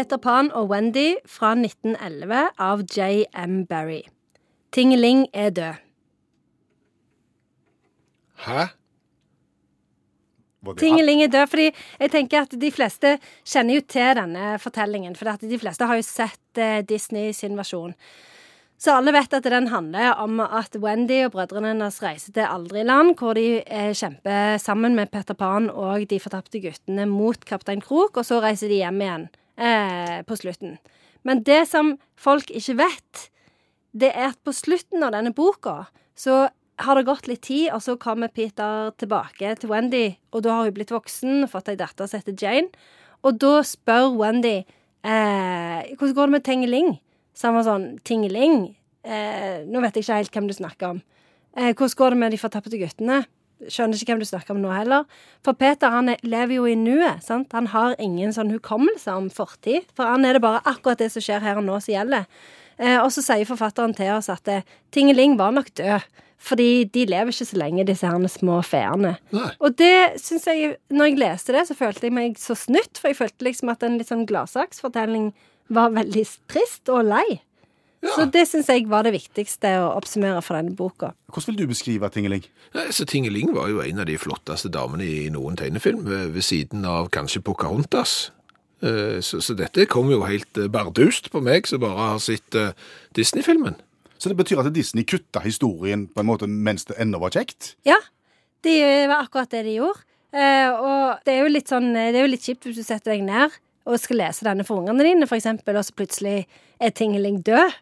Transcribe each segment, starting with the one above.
Peter Pan og Wendy fra 1911 av J.M. Barry. Tingeling er død. Hæ? Tingeling er død, fordi jeg tenker at de fleste kjenner jo til denne fortellingen. For de fleste har jo sett eh, Disney sin versjon. Så alle vet at den handler om at Wendy og brødrene hennes reiser til Aldriland, hvor de eh, kjemper sammen med Peter Pan og de fortapte guttene mot Kaptein Krok, og så reiser de hjem igjen eh, på slutten. Men det som folk ikke vet, det er at på slutten av denne boka så har det gått litt tid, og så kommer Peter tilbake til Wendy, og da har hun blitt voksen og fått ei datter som heter Jane. Og da spør Wendy eh, hvordan går det med Tingeling. Så han var sånn Tingeling? Eh, nå vet jeg ikke helt hvem du snakker om. Eh, hvordan går det med de fortapte guttene? Skjønner ikke hvem du snakker om nå heller. For Peter han er, lever jo i nuet. sant? Han har ingen sånn hukommelse om fortid. For han er det bare akkurat det som skjer her og nå, som gjelder. Eh, og så sier forfatteren til oss at eh, Tingeling var nok død. Fordi de lever ikke så lenge, disse her små feene. Og det synes jeg, når jeg leste det, så følte jeg meg så snytt. For jeg følte liksom at en litt sånn gladsaksfortelling var veldig trist og lei. Så det syns jeg var det viktigste å oppsummere for denne boka. Hvordan vil du beskrive Tingeling? Ja, så Tingeling var jo en av de flotteste damene i noen tegnefilm, ved ved siden av kanskje Pocahontas. Eh, Så, så dette kom jo helt eh, bardust på meg, som bare har sett eh, Disney-filmen. Så det betyr at Disney kutta historien på en måte mens det ennå var kjekt? Ja, det var akkurat det de gjorde. Eh, og det er jo litt sånn Det er jo litt kjipt hvis du setter deg ned og skal lese denne for ungene dine, for eksempel, og så plutselig er Tingeling død.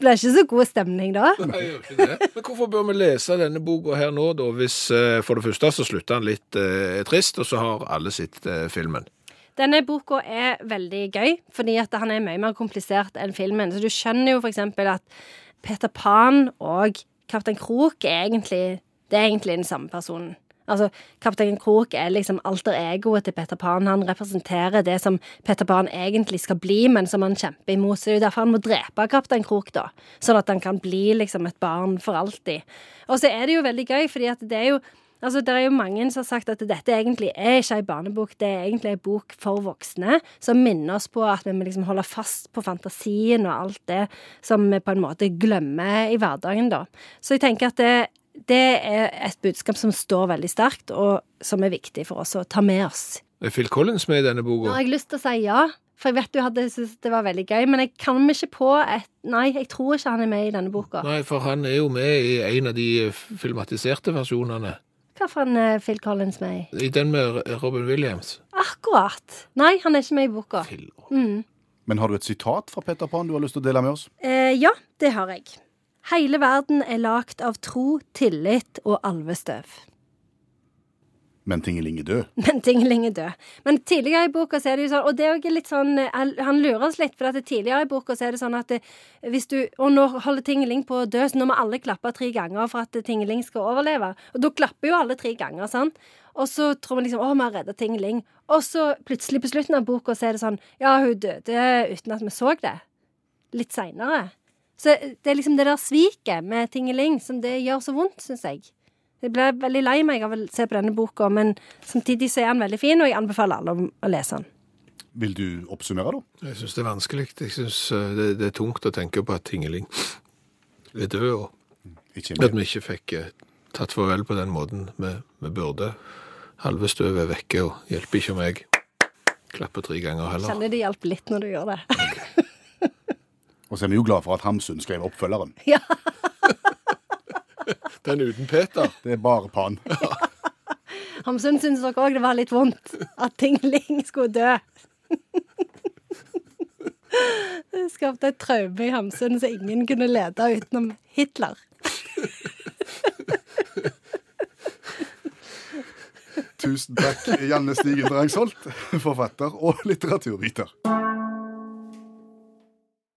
Blir ikke så god stemning da. Nei, gjør ikke det. Men hvorfor bør vi lese denne boka her nå, da, hvis eh, for det første så slutter han litt eh, trist, og så har alle sett eh, filmen? Denne boka er veldig gøy, fordi at han er mye mer komplisert enn filmen. Så du skjønner jo eksempel at Peter Pan og Kaptein Krok er egentlig, det er egentlig den samme personen. Altså, Kaptein Krok er liksom alter egoet til Peter Pan. Han representerer det som Peter Pan egentlig skal bli, men som han kjemper imot. Så det er jo derfor han må drepe Kaptein Krok, da. Sånn at han kan bli liksom et barn for alltid. Og så er det jo veldig gøy, fordi at det er jo Altså, Det er jo mange som har sagt at dette egentlig er ikke ei barnebok, det er egentlig ei bok for voksne, som minner oss på at vi må liksom holde fast på fantasien og alt det som vi på en måte glemmer i hverdagen, da. Så jeg tenker at det, det er et budskap som står veldig sterkt, og som er viktig for oss å ta med oss. Er Phil Collins med i denne Nå har jeg lyst til å si ja, for jeg vet du hadde syntes det var veldig gøy, men jeg kan meg ikke på et Nei, jeg tror ikke han er med i denne boka. Nei, for han er jo med i en av de filmatiserte versjonene. Hva for en eh, Phil Collins med i? I den med Robin Williams. Akkurat! Nei, han er ikke med i boka. Phil. Men har du et sitat fra Peter Pan du har lyst til å dele med oss? Eh, ja, det har jeg. Hele verden er lagt av tro, tillit og alvestøv. Men Tingeling er død. Men Tingeling er død. Men tidligere i boka så er det jo sånn, og det er jo litt sånn eh, Han lurer oss litt, for at det tidligere i boka så er det sånn at det, hvis du Og nå holder Tingeling på å dø, så nå må alle klappe tre ganger for at Tingeling skal overleve. Og da klapper jo alle tre ganger, sant? Og så tror vi liksom å, vi har redda Tingeling. Og så plutselig på slutten av boka så er det sånn Ja, hun døde uten at vi så det. Litt seinere. Så det er liksom det der sviket med Tingeling som det gjør så vondt, syns jeg. Jeg ble veldig lei meg av å se på denne boka, men samtidig så er han veldig fin, og jeg anbefaler alle å lese den. Vil du oppsummere, da? Jeg syns det er vanskelig. Jeg syns eh, det, det er tungt å tenke på at Tingeling er død, og at vi ikke fikk eh, tatt farvel på den måten vi, vi burde. Halve støvet er vekke, og hjelper ikke om jeg klapper tre ganger heller. Kjenner det hjelper litt når du gjør det. Og så er vi jo glad for at Hamsun skrev oppfølgeren. ja. Den uten Peter. Det er bare Pan. Hamsun syntes nok òg det var litt vondt at Tingling skulle dø. Det skapte et traume i Hamsun så ingen kunne lede utenom Hitler. Tusen takk, Janne Stigen Drangsholt, forfatter og litteraturviter.